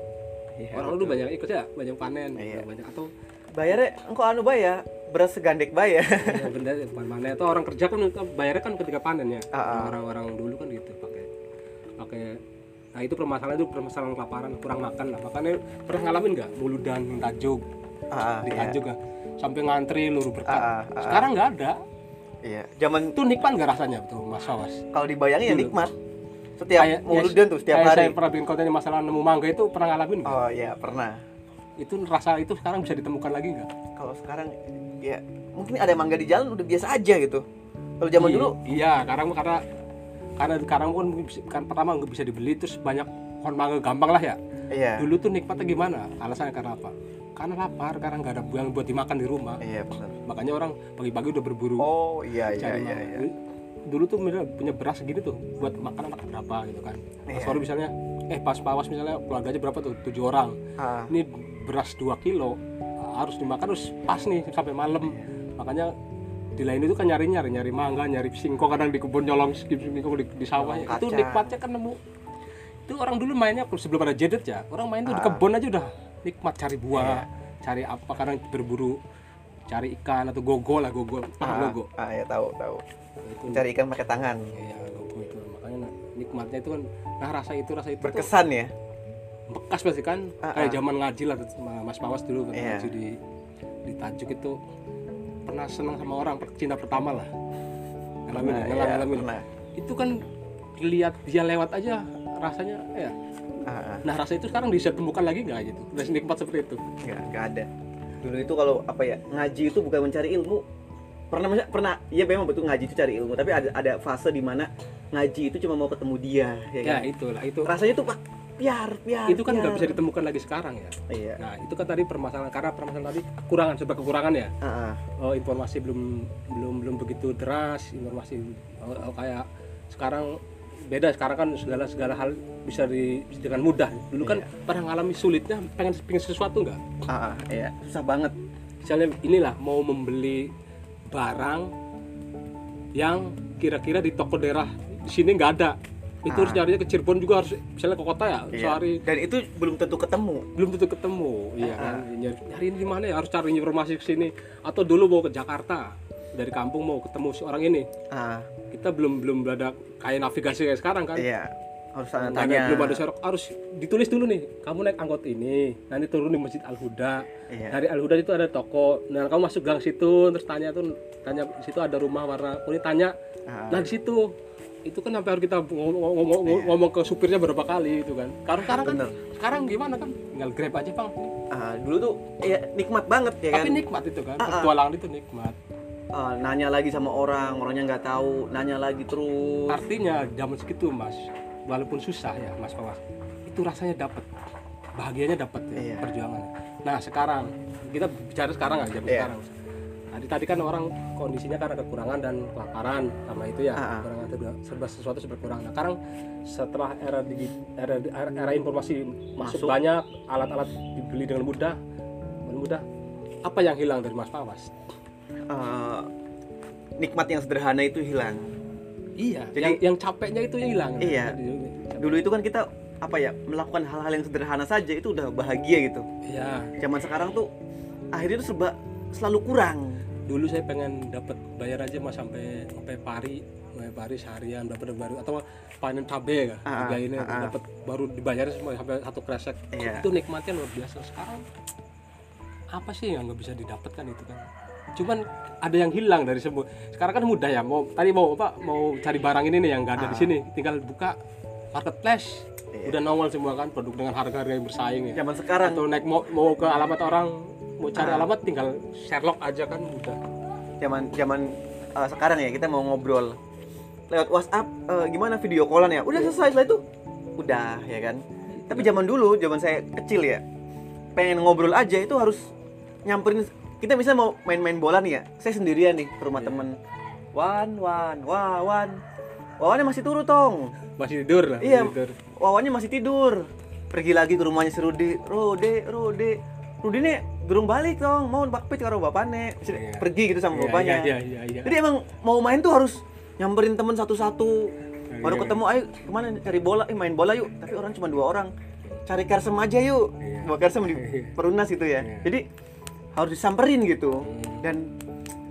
Iya, orang dulu banyak ikut ya banyak panen Iya. banyak atau bayarnya engkau anu bayar beras segandek bayar ya, benda bukan panen. Atau orang kerja kan bayarnya kan ketika panen ya. Ah. orang-orang dulu kan gitu pakai pakai nah itu permasalahan itu permasalahan kelaparan kurang makan lah. Makanya pernah ngalamin nggak? Muludan tajuk. Ah, di iya. nggak sampai ngantri luru berkat Ah, ah, ah. sekarang nggak ada Iya. Zaman itu nikmat nggak rasanya tuh mas Fawas kalau dibayangin ya nikmat. Setiap Kayak- Mauludan tuh setiap hari. saya pernah bikin konten yang masalah nemu mangga itu pernah ngalamin nggak? Oh iya pernah. itu rasa itu sekarang bisa ditemukan lagi nggak Kalau sekarang ya mungkin ada mangga di jalan udah biasa aja gitu. Kalau zaman Iya, dulu iya sekarang karena karena sekarang bisa- kan pertama nggak bisa dibeli terus banyak pohon mangga gampang lah ya iya. dulu tuh nikmatnya gimana alasannya karena apa karena lapar karena nggak ada yang buat dimakan di rumah. Iya benar. makanya orang pagi-pagi udah berburu. Oh iya iya iya iya. dulu tuh punya beras segini tuh buat makan anak berapa gitu kan. Pas Iya. sore misalnya eh pas pawas misalnya keluarganya berapa tuh? Tujuh orang. Ah, ini beras 2 kilo harus dimakan terus pas nih sampai malam. Iya. makanya di lain itu kan nyari nyari nyari mangga nyari singkong kadang di kebun nyolong singkong di, di sawah. Ya. itu nikmatnya kan nemu. Itu orang dulu mainnya sebelum ada jedet ya orang main tuh di kebun aja udah nikmat cari buah Iya. cari apa kadang berburu cari ikan atau gogo lah gogo ah, gogo ah, ya tahu tahu. itu Cari ikan pakai tangan. iya gogo itu makanya nah, nikmatnya itu kan nah rasa itu rasa itu tuh Berkesan ya. bekas pasti kan Ah, kayak ah. zaman ngaji lah Mas Pawas dulu kan Iya. ngaji di di Tajuk itu pernah senang sama orang cinta pertama lah ngalamin Nah, ya, iya, ngalamin, ngalamin. pernah. itu kan lihat dia lewat aja rasanya ya. Ah. nah rasa itu sekarang bisa temukan lagi nggak gitu? Udah nikmat seperti itu? Nggak nggak ada. Dulu itu kalau apa ya ngaji itu bukan mencari ilmu. Pernah pernah iya memang betul ngaji itu cari ilmu tapi ada ada fase di mana ngaji itu cuma mau ketemu dia ya ya kan? itulah itu. Rasanya tuh pak biar biar itu kan nggak bisa ditemukan lagi sekarang ya. Iya. Nah itu kan tadi permasalahan karena permasalahan tadi kekurangan serba kekurangan ya. Ah, ah. oh, informasi belum belum belum begitu deras informasi oh, oh, kayak sekarang beda. Sekarang kan segala segala hal bisa di dengan mudah. Dulu kan Iya. pernah ngalami sulitnya pengen pengen sesuatu nggak? Ah, ah, iya. Susah banget. Misalnya inilah mau membeli barang yang kira-kira di toko daerah di sini nggak ada. Itu Ah. harus nyarinya ke Cirebon juga harus misalnya ke kota ya Iya. sehari dan itu belum tentu ketemu. Belum tentu ketemu iya Ah. kan? nyari, nyari ini di mana ya? Harus cari informasi ke sini. Atau dulu mau ke Jakarta dari kampung mau ketemu si orang ini. Ah kita belum belum ada kayak navigasi kayak sekarang kan iya harus tanya ada, tanya belum ada serok harus ditulis dulu nih kamu naik angkot ini nanti turun di masjid Al Huda Iya. dari Al Huda itu ada toko nah kamu masuk gang situ terus tanya tuh tanya di situ ada rumah warna kuning tanya Ah. nah di situ itu kan sampai harus kita ngomong, ngomong, ngomong- ngomong ke supirnya berapa kali itu kan karena sekarang kan Iya. Bener. sekarang gimana kan tinggal grab aja bang Ah, dulu tuh ya nikmat banget ya kan tapi nikmat itu kan Ah, ah. petualangan itu nikmat Ah, nanya lagi sama orang orangnya nggak tahu nanya lagi terus artinya zaman segitu mas walaupun susah ya mas Pawas itu rasanya dapat bahagianya dapat ya, Iya. perjuangan nah sekarang kita bicara sekarang aja Iya. sekarang tadi tadi kan orang kondisinya karena kekurangan dan kelaparan karena itu ya Ah, ah. kekurangan itu udah serba sesuatu serba kurang nah sekarang setelah era digi, era, era, era informasi masuk, Masuk. banyak alat-alat dibeli dengan mudah dengan mudah apa yang hilang dari mas Pawas Ah, nikmat yang sederhana itu hilang. Iya Jadi- yang, yang capeknya itu yang hilang. Iya. dulu itu kan kita apa ya melakukan hal-hal yang sederhana saja itu udah bahagia gitu. Iya. Zaman sekarang tuh akhirnya tuh serba selalu kurang. Dulu saya pengen dapat bayar aja mas sampai sampai pari sampai pari seharian dapat baru. Atau panen cabe ya Ah, tiga ini ah, ah. dapat baru dibayar semua sampai satu kresek. Iya. itu nikmatnya luar biasa. Sekarang apa sih yang nggak bisa didapatkan itu kan cuman ada yang hilang dari semua. Sekarang kan mudah ya mau tadi mau apa mau cari barang ini nih yang nggak ada di Ah. sini. Tinggal buka marketplace. Iya. udah nongol semua kan produk dengan harga-harga yang bersaing ya. Zaman sekarang. Atau naik mau, mau ke alamat orang mau cari Ah. alamat tinggal Sherlock aja kan udah zaman zaman uh, sekarang ya kita mau ngobrol. Lewat WhatsApp uh, gimana video callan ya? Udah selesai setelah itu. Udah ya kan? Tapi zaman dulu zaman saya kecil ya pengen ngobrol aja itu harus nyamperin kita misalnya mau main-main bola nih ya saya sendirian nih ke rumah Iya. temen wan wan wawan wawannya masih turun tong masih tidur lah Iya. tidur. wawannya masih tidur pergi lagi ke rumahnya si Rudi Rode Rode Rudi nih durung balik dong mau bakpit karo bapaknya Iya. pergi gitu sama Iya, bapaknya iya iya iya jadi emang mau main tuh harus nyamperin temen satu-satu baru Iya. ketemu ayo ke mana cari bola eh main bola yuk tapi orang cuma dua orang cari kersem aja yuk Iya. bawa kersem di Iya. perunas gitu ya Iya. jadi harus disamperin gitu Hmm. dan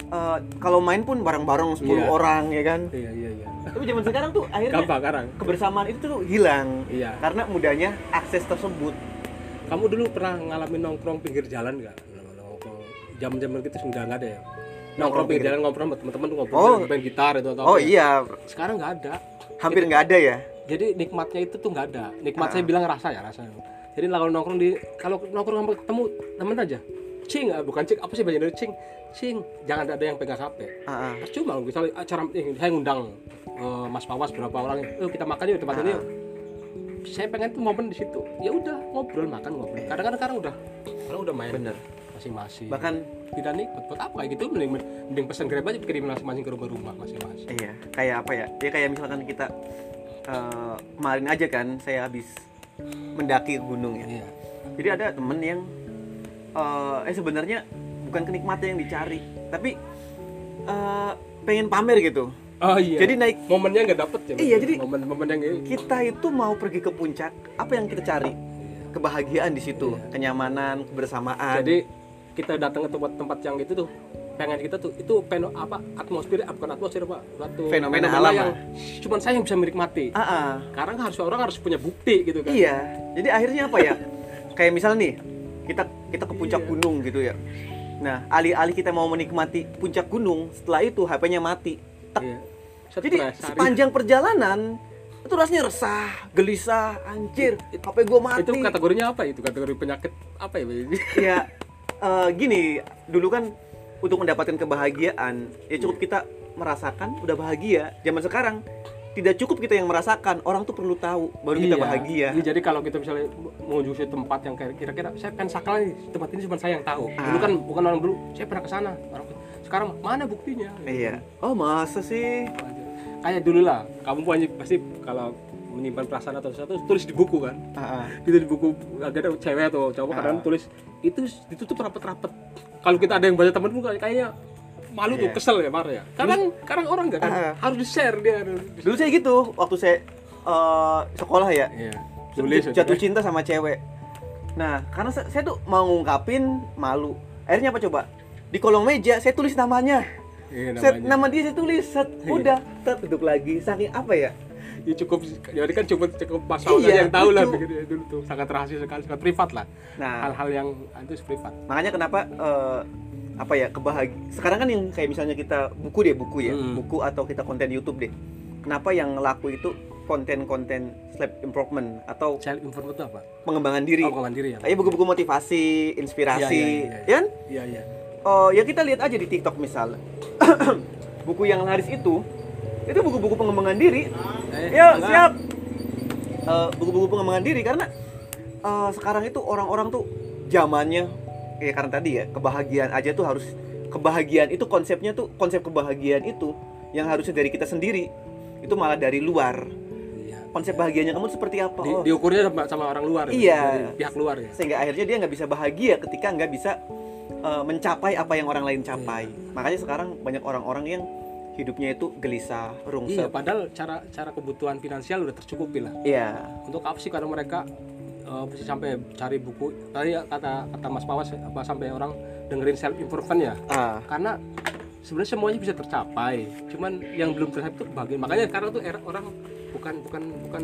eh, kalau main pun bareng-bareng 10 Iya. orang ya kan. iya iya iya Tapi zaman sekarang tuh akhirnya gampang sekarang kebersamaan itu tuh hilang iya karena mudahnya akses tersebut. kamu dulu pernah ngalamin nongkrong pinggir jalan nggak nongkrong jam-jam gitu sudah nggak ada ya nongkrong pinggir jalan ngobrol sama teman-teman tuh ngobrol Oh. main gitar itu atau Oh apa ya. iya, sekarang nggak ada hampir nggak ada ya. jadi nikmatnya itu tuh nggak ada nikmat Ah. saya bilang rasa ya rasa jadi kalau nongkrong di kalau nongkrong sama ketemu temen aja cing ah, bukan cing apa sih banyak dari cing cing jangan ada yang pegang hp Ah, ah. percuma misalnya acara eh, saya ngundang eh, Mas Pawas berapa orang yuk kita makan yuk tempat ini yuk. Saya pengen tuh momen di situ. Ya udah ngobrol makan ngobrol. Kadang-kadang sekarang udah sekarang udah main Bener. masing-masing. Bahkan tidak nikmat buat apa kayak gitu mending mending pesan grab aja kirim masing-masing ke rumah-rumah masing-masing. Iya, kayak apa ya? Ya kayak misalkan kita eh, kemarin aja kan saya habis mendaki gunung ya. iya. Jadi ada temen yang eh, eh sebenarnya bukan kenikmatan yang dicari, tapi eh, pengen pamer gitu. oh iya Jadi naik momennya nggak dapet ya Iya, jadi- momen momen yang kita itu mau pergi ke puncak, apa yang kita cari? Kebahagiaan di situ, kenyamanan, kebersamaan. jadi kita datang ke tempat-tempat yang itu tuh pengen kita tuh itu peno apa atmosfer ah, bukan atmosfer pak suatu Fenomena alam, yang cuman saya yang bisa menikmati ah, ah. sekarang harus orang harus punya bukti gitu kan Iya. Jadi akhirnya apa ya? (laughs) Kayak misal nih, kita kita ke puncak Iya. gunung gitu ya. Nah, alih-alih kita mau menikmati puncak gunung, setelah itu HP-nya mati. Tak. Iya. Jadi hari- sepanjang perjalanan itu rasanya resah, gelisah, anjir, HP gua mati. itu kategorinya apa itu kategori penyakit apa ya (laughs) ya eh, gini, dulu kan untuk mendapatkan kebahagiaan, ya cukup kita merasakan udah bahagia. Zaman sekarang tidak cukup kita yang merasakan, orang tuh perlu tahu baru kita Iya. bahagia. Iya, jadi kalau kita misalnya menuju suatu tempat yang kira-kira saya pengen sakral nih tempat ini cuma saya yang tahu Ah. dulu kan bukan orang dulu saya pernah ke sana sekarang mana buktinya Iya. Oh, masa sih? kayak dulu lah kamu punya pasti kalau menyimpan perasaan atau sesuatu tulis di buku kan Ah, ah. itu di buku agak ada cewek atau cowok kadang Ah. tulis itu ditutup rapet-rapet kalau kita ada yang baca temen pun kayaknya malu tuh Iya. kesel ya marah ya kadang kadang orang enggak kan Ah. harus di share dia harus Dulu saya gitu, waktu saya eh, sekolah ya, tulis j- jatuh cinta sama cewek. Nah, karena saya, saya tuh mau ngungkapin malu. Akhirnya apa coba? Di kolong meja saya tulis namanya. iya, Set, namanya. nama dia saya tulis, set, Iya. udah, set, tutup lagi. Saking apa ya? ya cukup jadi kan cukup cukup pasangan Iya, yang tahu lah begitu ya, dulu tuh sangat rahasia sekali sangat privat lah Nah, hal-hal yang itu privat makanya kenapa eh, apa ya kebahagiaan sekarang kan yang kayak misalnya kita buku deh buku ya Hmm. buku atau kita konten YouTube deh. Kenapa yang laku itu konten-konten self improvement atau self improvement itu apa? pengembangan diri? Oh pengembangan diri ya. Kayak buku-buku motivasi inspirasi Iya, iya, iya, ya kan? Iya iya. Oh ya kita lihat aja di TikTok misal. (clears throat) Buku yang laris itu itu buku-buku pengembangan diri. Eh, ya enggak. siap. Eh, buku-buku pengembangan diri karena eh, sekarang itu orang-orang tuh zamannya ya karena tadi ya kebahagiaan aja tuh harus kebahagiaan itu konsepnya tuh konsep kebahagiaan itu yang harusnya dari kita sendiri itu malah dari luar. Iya. konsep bahagianya kamu seperti apa? Di, oh. diukurnya sama, sama orang luar ya, Iya. pihak luar ya. Sehingga akhirnya dia nggak bisa bahagia ketika nggak bisa eh, mencapai apa yang orang lain capai. Iya. makanya sekarang banyak orang-orang yang hidupnya itu gelisah iya rungsep padahal cara cara kebutuhan finansial udah tercukupi lah. Iya. Untuk apa sih karena mereka eh, mesti sampai cari buku. Tadi kata kata Mas Pawas apa sampai orang dengerin self improvement ya. Ah. Karena sebenarnya semuanya bisa tercapai. Cuman yang belum tercapai itu bagian. Makanya sekarang tuh era orang bukan bukan bukan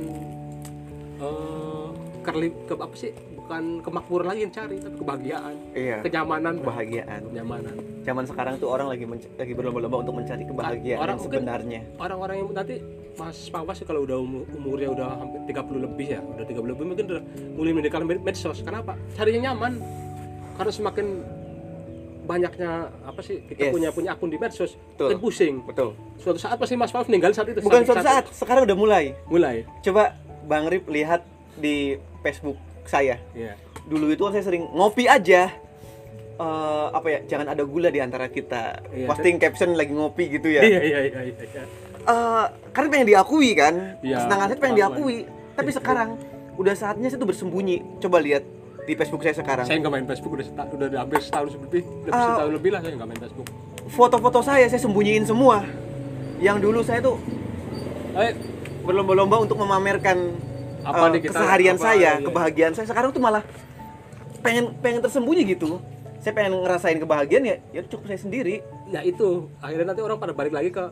eh kerli ke apa sih bukan kemakmuran lagi yang cari tapi kebahagiaan iya. kenyamanan. Kebahagiaan. Kenyamanan. Zaman sekarang tuh orang lagi lagi berlomba-lomba untuk mencari kebahagiaan Orang yang sebenarnya. orang-orang yang nanti Mas Pawas sih kalau udah umur, umurnya udah hampir 30 lebih ya udah 30 lebih mungkin udah mulai mendekati med- medsos. Kenapa? Carinya nyaman. Karena semakin banyaknya apa sih kita Yes. punya punya akun di medsos Betul. pusing. Betul. Suatu saat pasti Mas Pawas meninggal saat itu bukan suatu saat sekarang udah mulai. Mulai. Coba Bang Rip lihat di Facebook saya. Iya. dulu itu kan saya sering ngopi aja. Eh, apa ya jangan ada gula di antara kita. Iya, posting caption lagi ngopi gitu ya. Iya iya iya iya. Eh, karena pengen diakui kan Iya, kesenangan saya pengen diakui tapi sekarang udah saatnya saya tuh bersembunyi coba lihat di Facebook saya sekarang Saya nggak main Facebook udah seta- udah, udah hampir setahun lebih, lebih Ah. setahun lebih lah saya nggak main Facebook. foto-foto saya saya sembunyiin semua yang dulu saya tuh Eh, berlomba-lomba untuk memamerkan Apa nih kita- keseharian apa, saya, iya. kebahagiaan saya. Sekarang tuh malah pengen pengen tersembunyi gitu. Saya pengen ngerasain kebahagiaan ya, ya cukup saya sendiri. ya itu akhirnya nanti orang pada balik lagi ke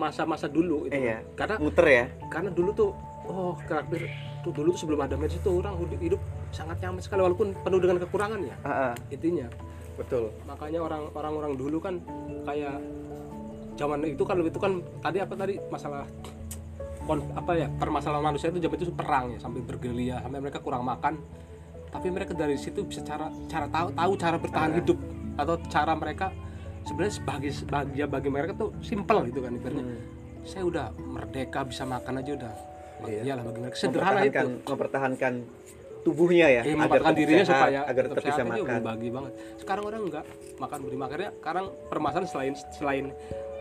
masa-masa dulu itu. Iya. karena muter ya. karena dulu tuh oh karakter tuh dulu tuh sebelum ada medsos itu orang hidup, hidup sangat nyaman sekali walaupun penuh dengan kekurangan ya Ah, ah, intinya. Betul. Makanya orang orang orang dulu kan kayak zaman itu kan itu kan tadi apa tadi masalah kon, apa ya permasalahan manusia itu zaman itu perang ya sampai bergerilya sampai mereka kurang makan. Tapi mereka dari situ bisa cara cara tahu tahu cara bertahan hidup atau cara mereka sebenarnya sebagai bahagia bagi mereka tuh simple gitu kan ibaratnya. Saya udah merdeka bisa makan aja udah. Iya. iyalah bagi mereka. Sederhana itu. mempertahankan tubuhnya ya Eh, agar dirinya sehat, supaya agar tetap bisa makan. berbagi banget. Sekarang orang enggak makan beri makannya sekarang permasalahan selain selain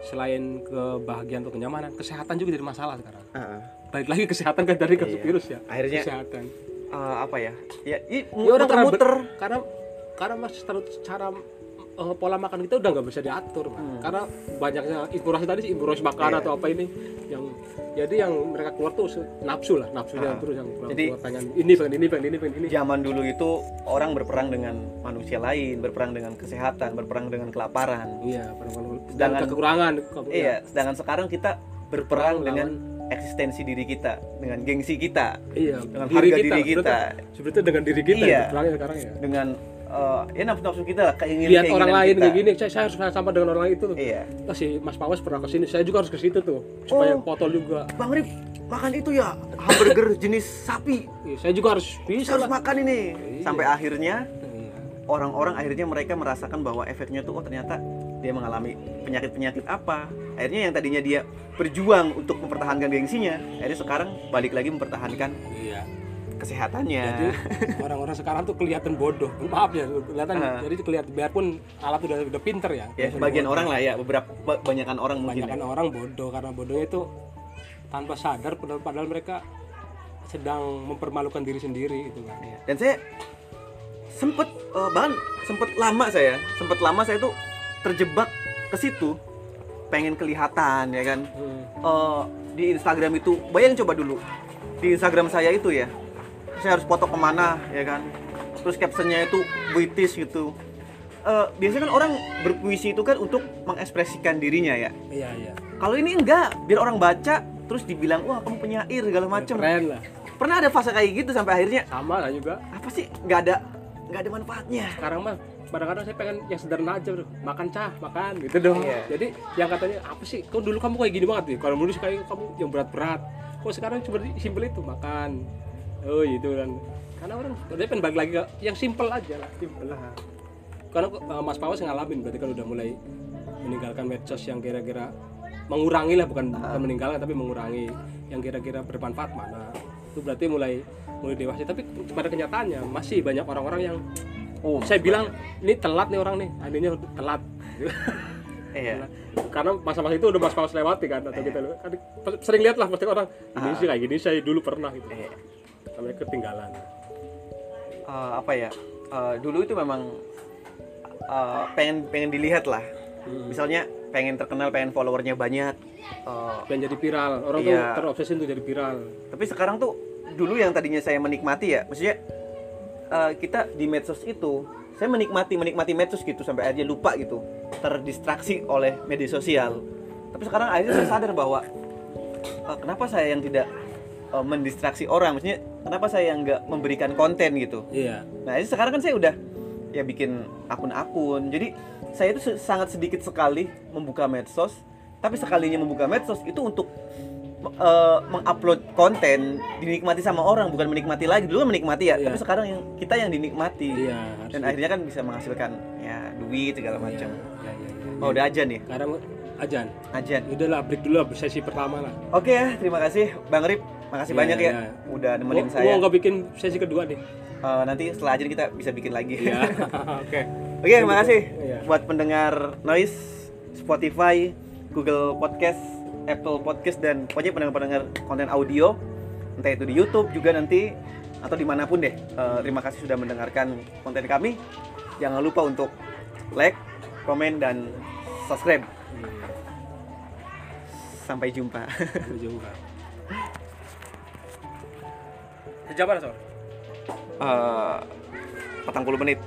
selain kebahagiaan atau kenyamanan kesehatan juga jadi masalah sekarang. Ah, ah. balik lagi kesehatan kan dari kasus Iya. virus ya. Akhirnya- kesehatan. Eh, apa ya? Ya i, ya orang karena muter-muter. ber- karena karena masih terlalu cara eh, pola makan kita udah nggak bisa diatur. Hmm. karena banyaknya informasi tadi sih informasi makan Iya. atau apa ini yang jadi yang mereka keluar tuh nafsu lah nafsunya Ah. terus yang keluar, Jadi- keluar pengen ini pengen ini pengen ini pengen ini zaman dulu itu orang berperang dengan manusia lain berperang dengan kesehatan berperang dengan kelaparan iya dan Sedangkan- kekurangan iya sedangkan sekarang kita berperang Perang dengan eksistensi diri kita dengan gengsi kita Iya, Dengan harga diri kita. Sebetulnya, sebetulnya dengan diri kita Iya. ya, sekarang ya. dengan eh, ya nafsu-nafsu kita lah keinginan Lihat orang lain kita. kayak gini, saya, saya harus sama dengan orang lain itu iya Oh, si Mas Pawas pernah ke sini, saya juga harus ke situ tuh supaya Oh. potol juga. bang Rip makan itu ya hamburger (laughs) jenis sapi Iya, saya juga harus bisa harus lah. makan ini Iya. sampai akhirnya Iya. orang-orang akhirnya mereka merasakan bahwa efeknya tuh oh ternyata dia mengalami penyakit-penyakit apa akhirnya yang tadinya dia berjuang untuk mempertahankan gengsinya akhirnya sekarang balik lagi mempertahankan Iya. Kesehatannya Jadi orang-orang sekarang tuh kelihatan bodoh. Maaf ya, kelihatan. Ah. Jadi kelihatan biarpun alat udah udah pinter ya. ya sebagian orang lah ya beberapa kebanyakan orang mungkin Kebanyakan orang bodoh karena bodohnya itu tanpa sadar padahal, padahal mereka sedang mempermalukan diri sendiri gitu kan. ya. dan saya sempet eh, bahkan sempet lama saya sempet lama saya tuh terjebak ke situ pengen kelihatan ya kan Hmm. eh, di Instagram itu bayang coba dulu di Instagram saya itu ya saya harus foto ke mana ya kan? Terus captionnya itu puitis gitu. Eh, biasanya kan orang berpuisi itu kan untuk mengekspresikan dirinya ya? Iya, iya. kalau ini enggak biar orang baca terus dibilang wah kamu penyair segala macem. Keren lah. pernah ada fase kayak gitu sampai akhirnya? Sama lah juga. apa sih? Nggak ada nggak ada manfaatnya. Sekarang mah kadang-kadang saya pengen yang sederhana aja bro. Makan cah makan gitu dong. Iya. jadi yang katanya apa sih? Kau dulu kamu kayak gini banget? Nih kalau dulu kayak kamu yang berat-berat. Kok sekarang cuma simpel itu makan oh gitu kan. Karena orang dia pengen balik lagi ke yang simpel aja lah simpel lah. Karena uh, Mas Pawas ngalamin berarti kan udah mulai meninggalkan medsos yang kira-kira mengurangi lah bukan, bukan meninggalkan tapi mengurangi yang kira-kira bermanfaat mana. Itu berarti mulai mulai dewasa. Tapi pada kenyataannya masih banyak orang-orang yang oh saya bilang ini telat nih orang nih akhirnya telat. (laughs) Iya. Karena masa-masa itu udah mas paus lewati kan atau kita kan sering lihat lah pasti orang ini sih kayak gini saya dulu pernah gitu. Iya. Sampai ketinggalan. Eh, apa ya? Eh, dulu itu memang eh, pengen pengen dilihat lah. Misalnya pengen terkenal pengen followernya banyak eh, pengen jadi viral. Orang Iya. tuh terobsesi untuk jadi viral. Tapi sekarang tuh dulu yang tadinya saya menikmati ya maksudnya eh, kita di medsos itu saya menikmati menikmati medsos gitu sampai akhirnya lupa gitu terdistraksi oleh media sosial. Tapi sekarang akhirnya saya sadar bahwa eh, kenapa saya yang tidak eh, mendistraksi orang maksudnya kenapa saya nggak memberikan konten gitu iya Nah, ini sekarang kan saya udah ya bikin akun-akun. Jadi saya itu sangat sedikit sekali membuka medsos, tapi sekalinya membuka medsos itu untuk eh, mengupload konten dinikmati sama orang, bukan menikmati lagi. Dulu kan menikmati ya, Iya. tapi sekarang yang kita yang dinikmati. iya Dan akhirnya kan bisa menghasilkan ya duit segala macam. iya, iya, iya. Oh, udah aja nih. sekarang ajan Ajan. udah lah break dulu sesi pertama lah Oke ya, terima kasih Bang Rip. Makasih Iya, banyak ya iya. udah nemenin mau saya. nggak bikin sesi kedua nih Eh, nanti setelah aja kita bisa bikin lagi. iya (laughs) oke Oke, terima kasih Iya. buat pendengar Noise, Spotify, Google Podcast, Apple Podcast dan pokoknya pendengar-pendengar konten audio, entah itu di YouTube juga nanti atau di mana pun deh. Eh, terima kasih sudah mendengarkan konten kami. Jangan lupa untuk like, komen dan subscribe. Sampai jumpa. Sampai jumpa (laughs) sejam mana soal Eh, 40 menit.